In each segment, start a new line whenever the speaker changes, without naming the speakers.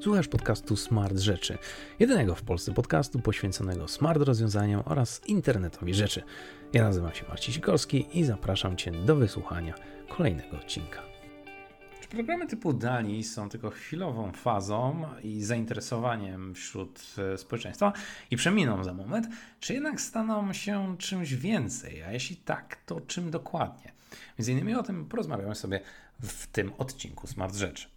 Słuchasz podcastu Smart Rzeczy, jedynego w Polsce podcastu poświęconego smart rozwiązaniom oraz internetowi rzeczy. Ja nazywam się Marcin Sikorski i zapraszam Cię do wysłuchania kolejnego odcinka. Czy programy typu DALI są tylko chwilową fazą i zainteresowaniem wśród e, społeczeństwa i przeminą za moment, czy jednak staną się czymś więcej? A jeśli tak, to czym dokładnie? Między innymi o tym porozmawiamy sobie w tym odcinku Smart Rzeczy.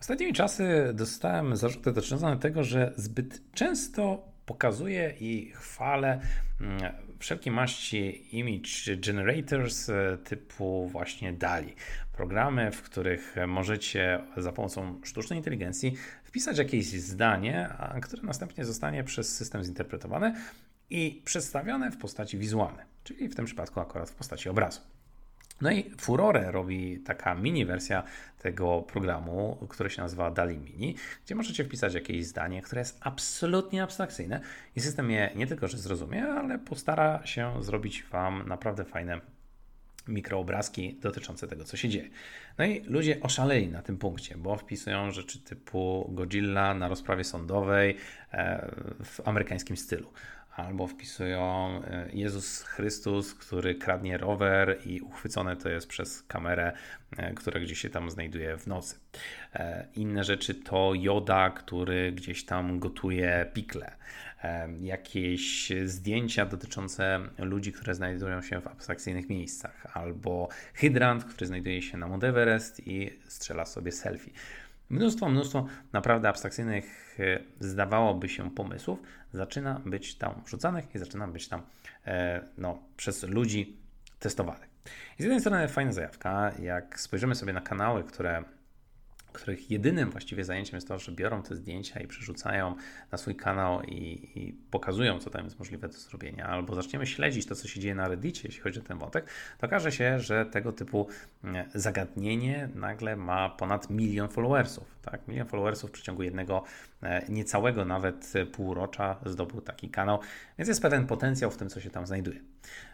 Ostatnimi czasy dostałem zarzuty dotyczące tego, że zbyt często pokazuję i chwalę mm, wszelkie maści image generators e, typu właśnie DALI. Programy, w których możecie za pomocą sztucznej inteligencji wpisać jakieś zdanie, które następnie zostanie przez system zinterpretowane i przedstawione w postaci wizualnej, czyli w tym przypadku akurat w postaci obrazu. No i furorę robi taka mini wersja tego programu, który się nazywa DALI Mini, gdzie możecie wpisać jakieś zdanie, które jest absolutnie abstrakcyjne i system je nie tylko, że zrozumie, ale postara się zrobić Wam naprawdę fajne mikroobrazki dotyczące tego, co się dzieje. No i ludzie oszaleli na tym punkcie, bo wpisują rzeczy typu Godzilla na rozprawie sądowej e, w amerykańskim stylu albo wpisują e, Jezus Chrystus, który kradnie rower i uchwycone to jest przez kamerę, e, która gdzieś się tam znajduje w nocy. E, inne rzeczy to Joda, który gdzieś tam gotuje pikle. Jakieś zdjęcia dotyczące ludzi, które znajdują się w abstrakcyjnych miejscach, albo hydrant, który znajduje się na Mount Everest i strzela sobie selfie. Mnóstwo, mnóstwo naprawdę abstrakcyjnych, e, zdawałoby się, pomysłów zaczyna być tam wrzucanych i zaczyna być tam e, no, przez ludzi testowanych. I z jednej strony fajna zajawka, jak spojrzymy sobie na kanały, które których jedynym właściwie zajęciem jest to, że biorą te zdjęcia i przerzucają na swój kanał i, i, pokazują, co tam jest możliwe do zrobienia, albo zaczniemy śledzić to, co się dzieje na Reddicie, jeśli chodzi o ten wątek, to okaże się, że tego typu mm, zagadnienie nagle ma ponad milion followersów. Tak? Milion followersów w przeciągu jednego e, niecałego nawet półrocza zdobył taki kanał, więc jest pewien potencjał w tym, co się tam znajduje.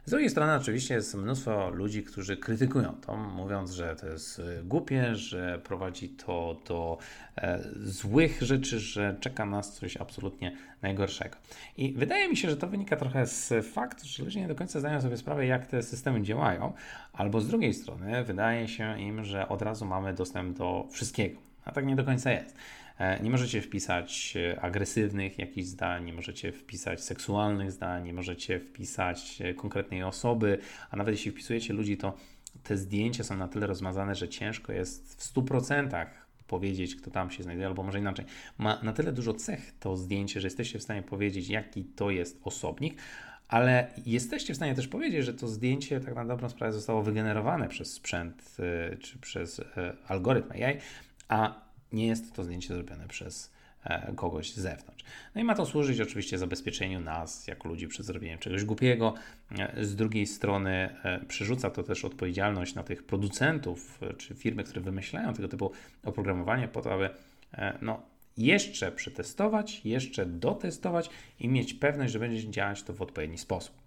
Z drugiej strony oczywiście jest mnóstwo ludzi, którzy krytykują to, mówiąc, że to jest e, głupie, że prowadzi to do e, złych rzeczy, że czeka nas coś absolutnie najgorszego. I wydaje mi się, że to wynika trochę z faktu, że ludzie nie do końca zdają sobie sprawę, jak te systemy działają, albo z drugiej strony wydaje się im, że od razu mamy dostęp do wszystkiego. A tak nie do końca jest. E, nie możecie wpisać e, agresywnych jakichś zdań, nie możecie wpisać seksualnych zdań, nie możecie wpisać e, konkretnej osoby, a nawet jeśli wpisujecie ludzi, to te zdjęcia są na tyle rozmazane, że ciężko jest w 100% powiedzieć, kto tam się znajduje, albo może inaczej. Ma na tyle dużo cech to zdjęcie, że jesteście w stanie powiedzieć, jaki to jest osobnik, ale jesteście w stanie też powiedzieć, że to zdjęcie tak na dobrą sprawę zostało wygenerowane przez sprzęt czy przez algorytm AI, a nie jest to zdjęcie zrobione przez e, kogoś z zewnątrz. No i ma to służyć oczywiście zabezpieczeniu nas, jako ludzi, przed zrobieniem czegoś głupiego. E, z drugiej strony e, przerzuca to też odpowiedzialność na tych producentów czy firmy, które wymyślają tego typu oprogramowanie po to, aby no, jeszcze przetestować, jeszcze dotestować i mieć pewność, że będzie działać to w odpowiedni sposób.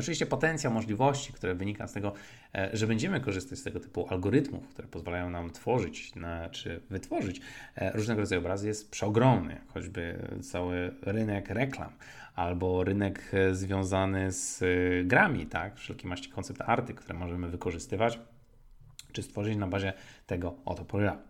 Oczywiście potencjał możliwości, które wynika z tego, e, że będziemy korzystać z tego typu algorytmów, które pozwalają nam tworzyć czy wytworzyć e, różnego rodzaju obrazy, jest przeogromny. Choćby cały rynek reklam albo rynek e, związany z grami, tak? wszelkie maści koncept arty, które możemy wykorzystywać czy stworzyć na bazie tego oto programu.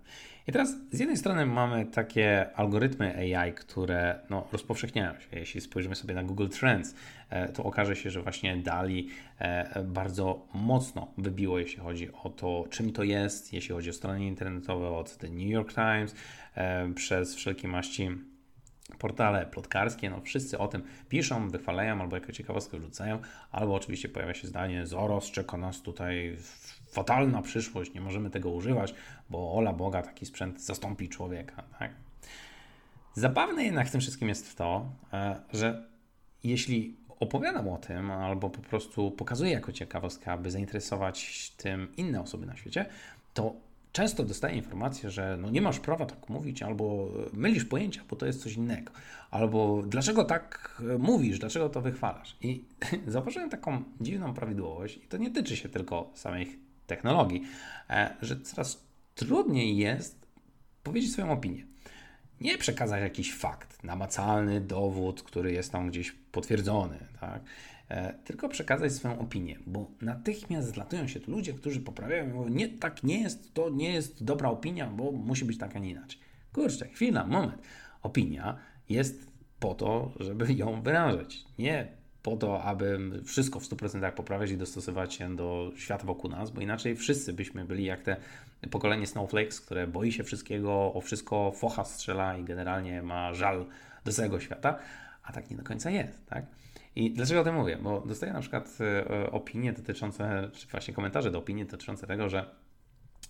I teraz z jednej strony mamy takie algorytmy AI, które no, rozpowszechniają się. Jeśli spojrzymy sobie na Google Trends, e, to okaże się, że właśnie DALI e, bardzo mocno wybiło, jeśli chodzi o to, czym to jest, jeśli chodzi o strony internetowe od The New York Times, e, przez wszelkie maści portale plotkarskie, no wszyscy o tym piszą, wychwalają albo jako ciekawostkę wrzucają, albo oczywiście pojawia się zdanie, zaraz czeka nas tutaj fatalna przyszłość, nie możemy tego używać, bo ola Boga, taki sprzęt zastąpi człowieka. Tak? Zabawne jednak w tym wszystkim jest to, e, że jeśli opowiadam o tym, albo po prostu pokazuję jako ciekawostkę, aby zainteresować tym inne osoby na świecie, to często dostaję informację, że no nie masz prawa tak mówić, albo mylisz pojęcia, bo to jest coś innego, albo dlaczego tak mówisz, dlaczego to wychwalasz. I zauważyłem taką dziwną prawidłowość, i to nie tyczy się tylko samych technologii, e, że coraz trudniej jest powiedzieć swoją opinię. nie przekazać jakiś fakt, namacalny dowód, który jest tam gdzieś potwierdzony, tak? E, tylko przekazać swoją opinię, bo natychmiast zlatują się tu ludzie, którzy poprawiają i mówią, nie, tak nie jest, to nie jest dobra opinia, bo musi być tak, a nie inaczej. Kurczę, chwila, moment. Opinia jest po to, żeby ją wyrażać, nie po to, aby wszystko w 100% poprawiać i dostosować się do świata wokół nas, bo inaczej wszyscy byśmy byli jak te pokolenie Snowflakes, które boi się wszystkiego, o wszystko focha strzela i generalnie ma żal do całego świata, a tak nie do końca jest, tak? I dlaczego o tym mówię? Bo dostaję na przykład e, opinie dotyczące, czy właśnie komentarze do opinii dotyczące tego, że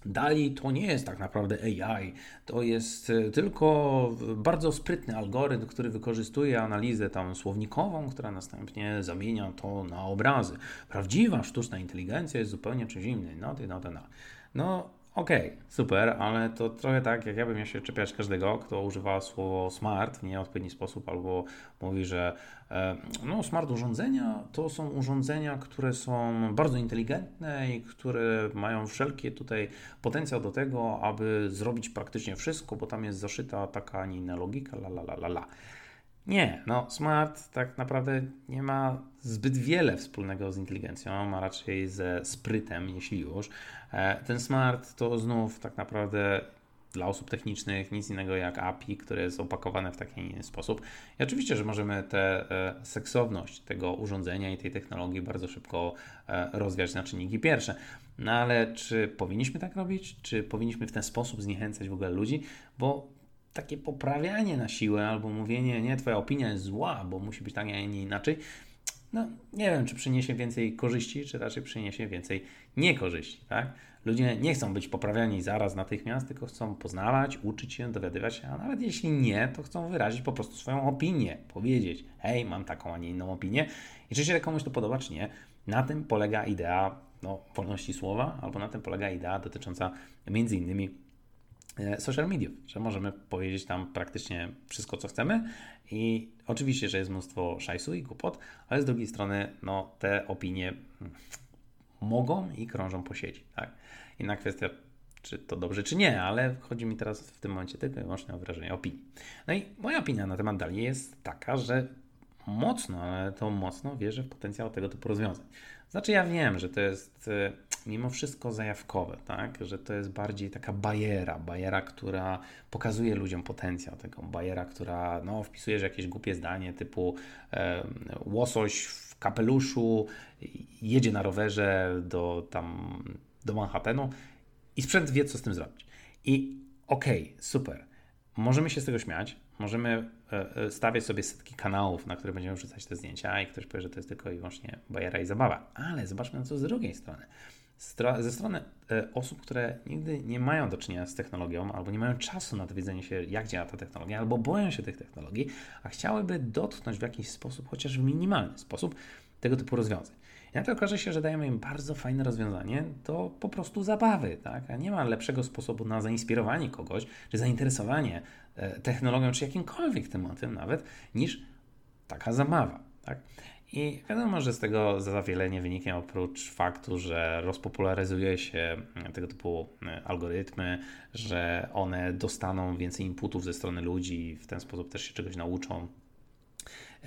Dali to nie jest tak naprawdę AI, to jest e, tylko bardzo sprytny algorytm, który wykorzystuje analizę tam słownikową, która następnie zamienia to na obrazy. Prawdziwa sztuczna inteligencja jest zupełnie czymś innym. No, no, no, no. no Okej, okay, super, ale to trochę tak, jak ja bym miał się czepiać każdego, kto używa słowo smart w nieodpowiedni sposób albo mówi, że e, no, smart urządzenia to są urządzenia, które są bardzo inteligentne i które mają wszelkie tutaj potencjał do tego, aby zrobić praktycznie wszystko, bo tam jest zaszyta taka, a nie inna logika, la la la la la. Nie, no smart tak naprawdę nie ma zbyt wiele wspólnego z inteligencją, ma raczej ze sprytem, jeśli już. E, ten smart to znów tak naprawdę dla osób technicznych nic innego jak API, które jest opakowane w taki sposób. I oczywiście, że możemy tę e, seksowność tego urządzenia i tej technologii bardzo szybko e, rozwiać na czynniki pierwsze. No ale czy powinniśmy tak robić? Czy powinniśmy w ten sposób zniechęcać w ogóle ludzi? Bo takie poprawianie na siłę albo mówienie, nie, twoja opinia jest zła, bo musi być tak, a nie inaczej, no nie wiem, czy przyniesie więcej korzyści, czy raczej przyniesie więcej niekorzyści, tak? Ludzie nie chcą być poprawiani zaraz, natychmiast, tylko chcą poznawać, uczyć się, dowiadywać się, a nawet jeśli nie, to chcą wyrazić po prostu swoją opinię, powiedzieć, hej, mam taką, a nie inną opinię i czy się komuś to podoba, czy nie. Na tym polega idea no, wolności słowa, albo na tym polega idea dotycząca między innymi social mediów, że możemy powiedzieć tam praktycznie wszystko, co chcemy i oczywiście, że jest mnóstwo szajsu i głupot, ale z drugiej strony no, te opinie mogą i krążą po sieci. Tak? Inna kwestia, czy to dobrze, czy nie, ale chodzi mi teraz w tym momencie tylko i wyłącznie o wyrażenie opinii. No i moja opinia na temat Dali jest taka, że mocno, ale to mocno wierzę w potencjał tego typu rozwiązań. Znaczy ja wiem, że to jest e, mimo wszystko zajawkowe, tak? że to jest bardziej taka bajera, bajera, która pokazuje ludziom potencjał tego, bajera, która no, wpisuje, że jakieś głupie zdanie typu e, łosoś w kapeluszu jedzie na rowerze do tam do Manhattanu i sprzęt wie, co z tym zrobić. I okej, okay, super. Możemy się z tego śmiać, możemy e, e, stawiać sobie setki kanałów, na które będziemy wrzucać te zdjęcia i ktoś powie, że to jest tylko i wyłącznie bajera i zabawa. Ale zobaczmy na co z drugiej strony ze strony e, osób, które nigdy nie mają do czynienia z technologią, albo nie mają czasu na dowiedzenie się, jak działa ta technologia, albo boją się tych technologii, a chciałyby dotknąć w jakiś sposób, chociaż w minimalny sposób, tego typu rozwiązań. I nagle okaże się, że dajemy im bardzo fajne rozwiązanie do po prostu zabawy, tak? A nie ma lepszego sposobu na zainspirowanie kogoś, czy zainteresowanie e, technologią, czy jakimkolwiek tematem nawet, niż taka zabawa, tak? I wiadomo, że z tego za wiele nie wynika oprócz faktu, że rozpopularyzuje się tego typu e, algorytmy, że one dostaną więcej inputów ze strony ludzi w ten sposób też się czegoś nauczą.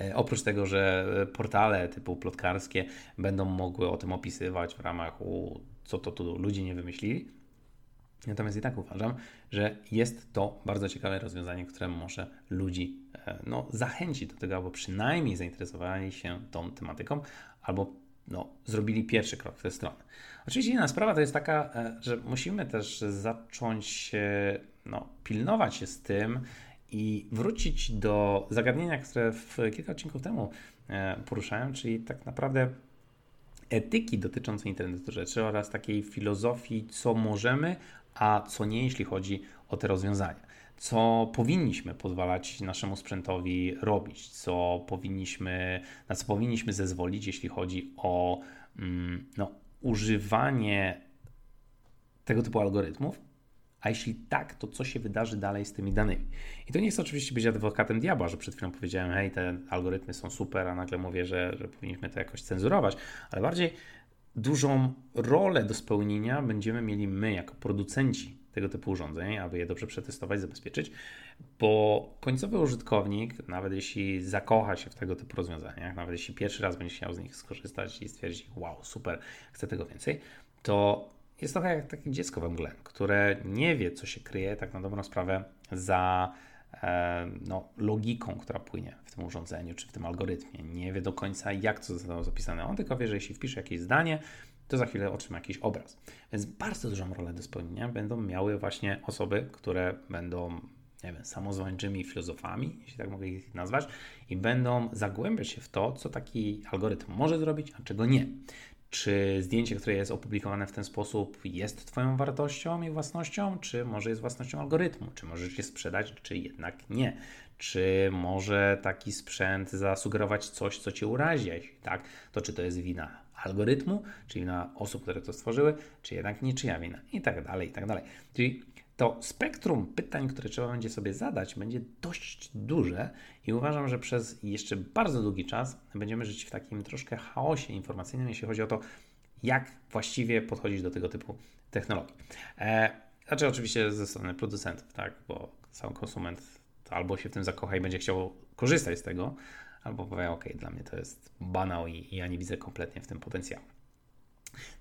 E, oprócz tego, że portale typu plotkarskie będą mogły o tym opisywać w ramach u co to tu ludzie nie wymyślili, Natomiast i tak uważam, że jest to bardzo ciekawe rozwiązanie, które może ludzi e, no, zachęcić do tego, albo przynajmniej zainteresowali się tą tematyką, albo no, zrobili pierwszy krok w tę stronę. Oczywiście inna sprawa to jest taka, e, że musimy też zacząć no, pilnować się z tym i wrócić do zagadnienia, które w kilka odcinków temu e, poruszałem, czyli tak naprawdę etyki dotyczącej internetu rzeczy oraz takiej filozofii, co możemy, a co nie, jeśli chodzi o te rozwiązania. Co powinniśmy pozwalać naszemu sprzętowi robić, co powinniśmy, na co powinniśmy zezwolić, jeśli chodzi o mm, no, używanie tego typu algorytmów, a jeśli tak, to co się wydarzy dalej z tymi danymi? I to nie chcę oczywiście być adwokatem diabła, że przed chwilą powiedziałem, hej, te algorytmy są super, a nagle mówię, że, że powinniśmy to jakoś cenzurować, ale bardziej dużą rolę do spełnienia będziemy mieli my jako producenci tego typu urządzeń, aby je dobrze przetestować, zabezpieczyć, bo końcowy użytkownik, nawet jeśli zakocha się w tego typu rozwiązaniach, nawet jeśli pierwszy raz będzie chciał z nich skorzystać i stwierdzi, wow, super, chcę tego więcej, to jest trochę jak takie dziecko we mgle, które nie wie, co się kryje tak na dobrą sprawę za e, no, logiką, która płynie w tym urządzeniu czy w tym algorytmie. Nie wie do końca, jak to zostało zapisane. On tylko wie, że jeśli wpisze jakieś zdanie, to za chwilę otrzyma jakiś obraz. Więc bardzo dużą rolę do spełnienia będą miały właśnie osoby, które będą nie wiem, samozwańczymi filozofami, jeśli tak mogę ich nazwać, i będą zagłębiać się w to, co taki algorytm może zrobić, a czego nie. Czy zdjęcie, które jest opublikowane w ten sposób, jest Twoją wartością i własnością, czy może jest własnością algorytmu? Czy możesz je sprzedać, czy jednak nie? Czy może taki sprzęt zasugerować coś, co Cię urazi? Jeśli tak, to czy to jest wina algorytmu, czy wina osób, które to stworzyły, czy jednak niczyja wina? I tak dalej, i tak dalej. Czyli to spektrum pytań, które trzeba będzie sobie zadać, będzie dość duże i uważam, że przez jeszcze bardzo długi czas będziemy żyć w takim troszkę chaosie informacyjnym, jeśli chodzi o to, jak właściwie podchodzić do tego typu technologii. E, znaczy, oczywiście ze strony producentów, tak, bo sam konsument albo się w tym zakocha i będzie chciał korzystać z tego, albo powie, ok, dla mnie to jest banał i, ja nie widzę kompletnie w tym potencjału.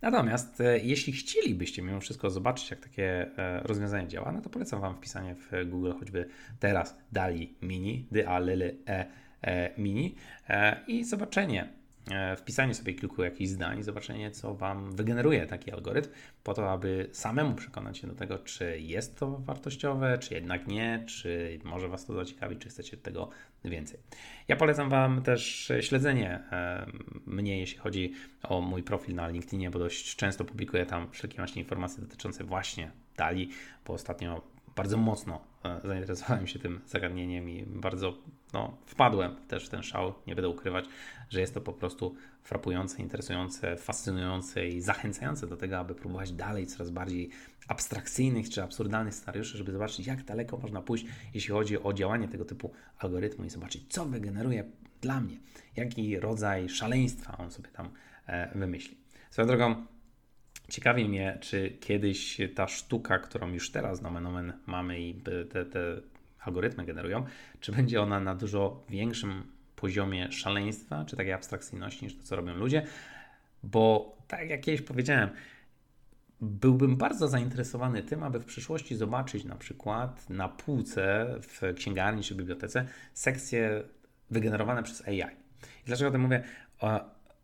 Natomiast e, jeśli chcielibyście mimo wszystko zobaczyć, jak takie e, rozwiązanie działa, no to polecam Wam wpisanie w Google choćby teraz DALI Mini, D-A-L-L-E e, Mini i zobaczenie, E, wpisanie sobie kilku jakichś zdań zobaczenie, co Wam wygeneruje taki algorytm, po to, aby samemu przekonać się do tego, czy jest to wartościowe, czy jednak nie, czy może Was to zaciekawi, czy chcecie tego więcej. Ja polecam Wam też śledzenie e, mnie, jeśli chodzi o mój profil na LinkedInie, bo dość często publikuję tam wszelkie właśnie informacje dotyczące właśnie Dali, bo ostatnio bardzo mocno e, zainteresowałem się tym zagadnieniem i bardzo no, wpadłem też w ten szał. Nie będę ukrywać, że jest to po prostu frapujące, interesujące, fascynujące i zachęcające do tego, aby próbować dalej coraz bardziej abstrakcyjnych czy absurdalnych scenariuszy, żeby zobaczyć, jak daleko można pójść, jeśli chodzi o działanie tego typu algorytmu i zobaczyć, co wygeneruje dla mnie, jaki rodzaj szaleństwa on sobie tam e, wymyśli. Swoją drogą, Ciekawi mnie, czy kiedyś ta sztuka, którą już teraz nomen omen mamy i te, te algorytmy generują, czy będzie ona na dużo większym poziomie szaleństwa, czy takiej abstrakcyjności niż to, co robią ludzie, bo tak jak kiedyś powiedziałem, byłbym bardzo zainteresowany tym, aby w przyszłości zobaczyć na przykład na półce w księgarni czy bibliotece sekcje wygenerowane przez AI. I dlaczego o tym mówię? O,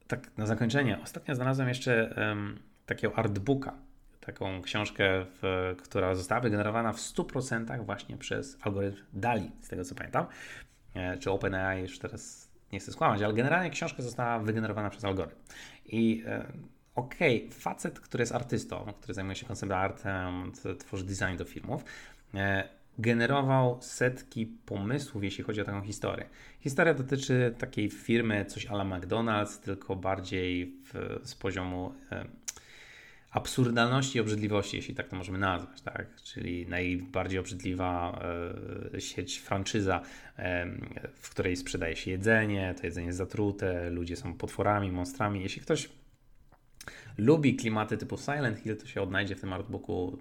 tak na zakończenie. Ostatnio znalazłem jeszcze um, takiego artbooka, taką książkę, w, która została wygenerowana w 100% właśnie przez algorytm DALI, z tego co pamiętam, e, czy OpenAI, już teraz nie chcę skłamać, ale generalnie książka została wygenerowana przez algorytm. I e, okej, okay, facet, który jest artystą, który zajmuje się concept artem, tworzy design do filmów, e, generował setki pomysłów, jeśli chodzi o taką historię. Historia dotyczy takiej firmy, coś ala McDonald's, tylko bardziej w, z poziomu absurdalności i obrzydliwości, jeśli tak to możemy nazwać, tak? Czyli najbardziej obrzydliwa e, sieć franczyza, e, w której sprzedaje się jedzenie, to jedzenie jest zatrute, ludzie są potworami, monstrami. Jeśli ktoś lubi klimaty typu Silent Hill, to się odnajdzie w tym artbooku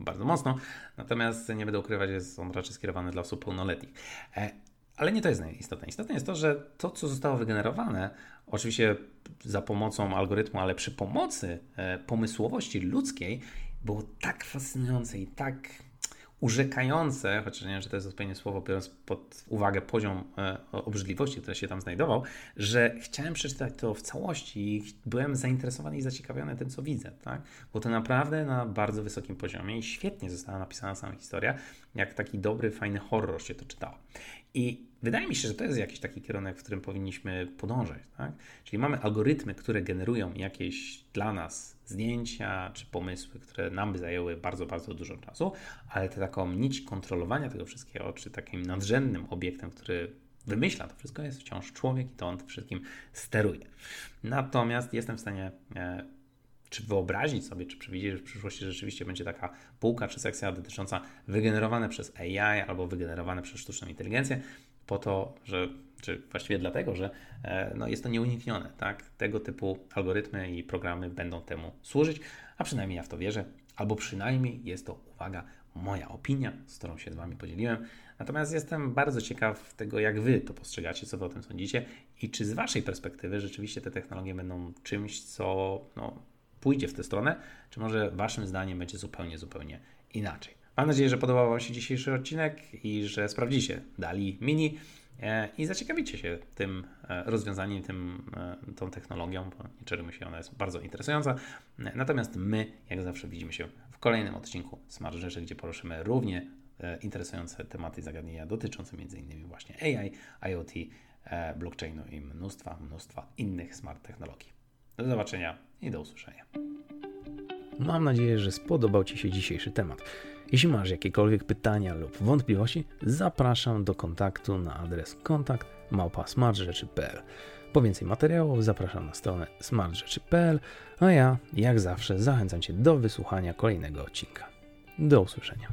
bardzo mocno, natomiast nie będę ukrywać, jest on raczej skierowany dla osób pełnoletnich. E, ale nie to jest najistotne. Istotne jest to, że to, co zostało wygenerowane, oczywiście za pomocą algorytmu, ale przy pomocy e, pomysłowości ludzkiej, było tak fascynujące i tak urzekające, chociaż nie wiem, czy to jest odpowiednie słowo, biorąc pod uwagę poziom e, obrzydliwości, który się tam znajdował, że chciałem przeczytać to w całości i byłem zainteresowany i zaciekawiony tym, co widzę, tak? Bo to naprawdę na bardzo wysokim poziomie i świetnie została napisana sama historia, jak taki dobry, fajny horror się to czytało. I wydaje mi się, że to jest jakiś taki kierunek, w którym powinniśmy podążać. Tak? Czyli mamy algorytmy, które generują jakieś dla nas zdjęcia czy pomysły, które nam by zajęły bardzo, bardzo dużo czasu, ale to taką nić kontrolowania tego wszystkiego, czy takim nadrzędnym obiektem, który wymyśla to wszystko, jest wciąż człowiek i to on tym wszystkim steruje. Natomiast jestem w stanie e, czy wyobrazić sobie, czy przewidzieć, że w przyszłości rzeczywiście będzie taka półka czy sekcja dotycząca wygenerowane przez AI albo wygenerowane przez sztuczną inteligencję, po to, że, czy właściwie dlatego, że e, no, jest to nieuniknione. Tak? Tego typu algorytmy i programy będą temu służyć, a przynajmniej ja w to wierzę. Albo przynajmniej jest to, uwaga, moja opinia, z którą się z Wami podzieliłem. Natomiast jestem bardzo ciekaw tego, jak Wy to postrzegacie, co Wy o tym sądzicie i czy z Waszej perspektywy rzeczywiście te technologie będą czymś, co no, pójdzie w tę stronę, czy może Waszym zdaniem będzie zupełnie, zupełnie inaczej. Mam nadzieję, że podobał Wam się dzisiejszy odcinek i że sprawdzicie Dali Mini i zaciekawicie się tym e, rozwiązaniem, tym, e, tą technologią, bo nie się, ona jest bardzo interesująca. Natomiast my, jak zawsze, widzimy się w kolejnym odcinku Smart Rzeczy, gdzie poruszymy równie interesujące tematy i zagadnienia dotyczące m.in. właśnie AI, IoT, blockchainu i mnóstwa, mnóstwa innych smart technologii. Do zobaczenia i do usłyszenia. Mam nadzieję, że spodobał Ci się dzisiejszy temat. Jeśli masz jakiekolwiek pytania lub wątpliwości, zapraszam do kontaktu na adres kontakt małpa.smartrzeczy.pl. Po więcej materiałów zapraszam na stronę smartrzeczy.pl, a ja, jak zawsze, zachęcam Cię do wysłuchania kolejnego odcinka. Do usłyszenia.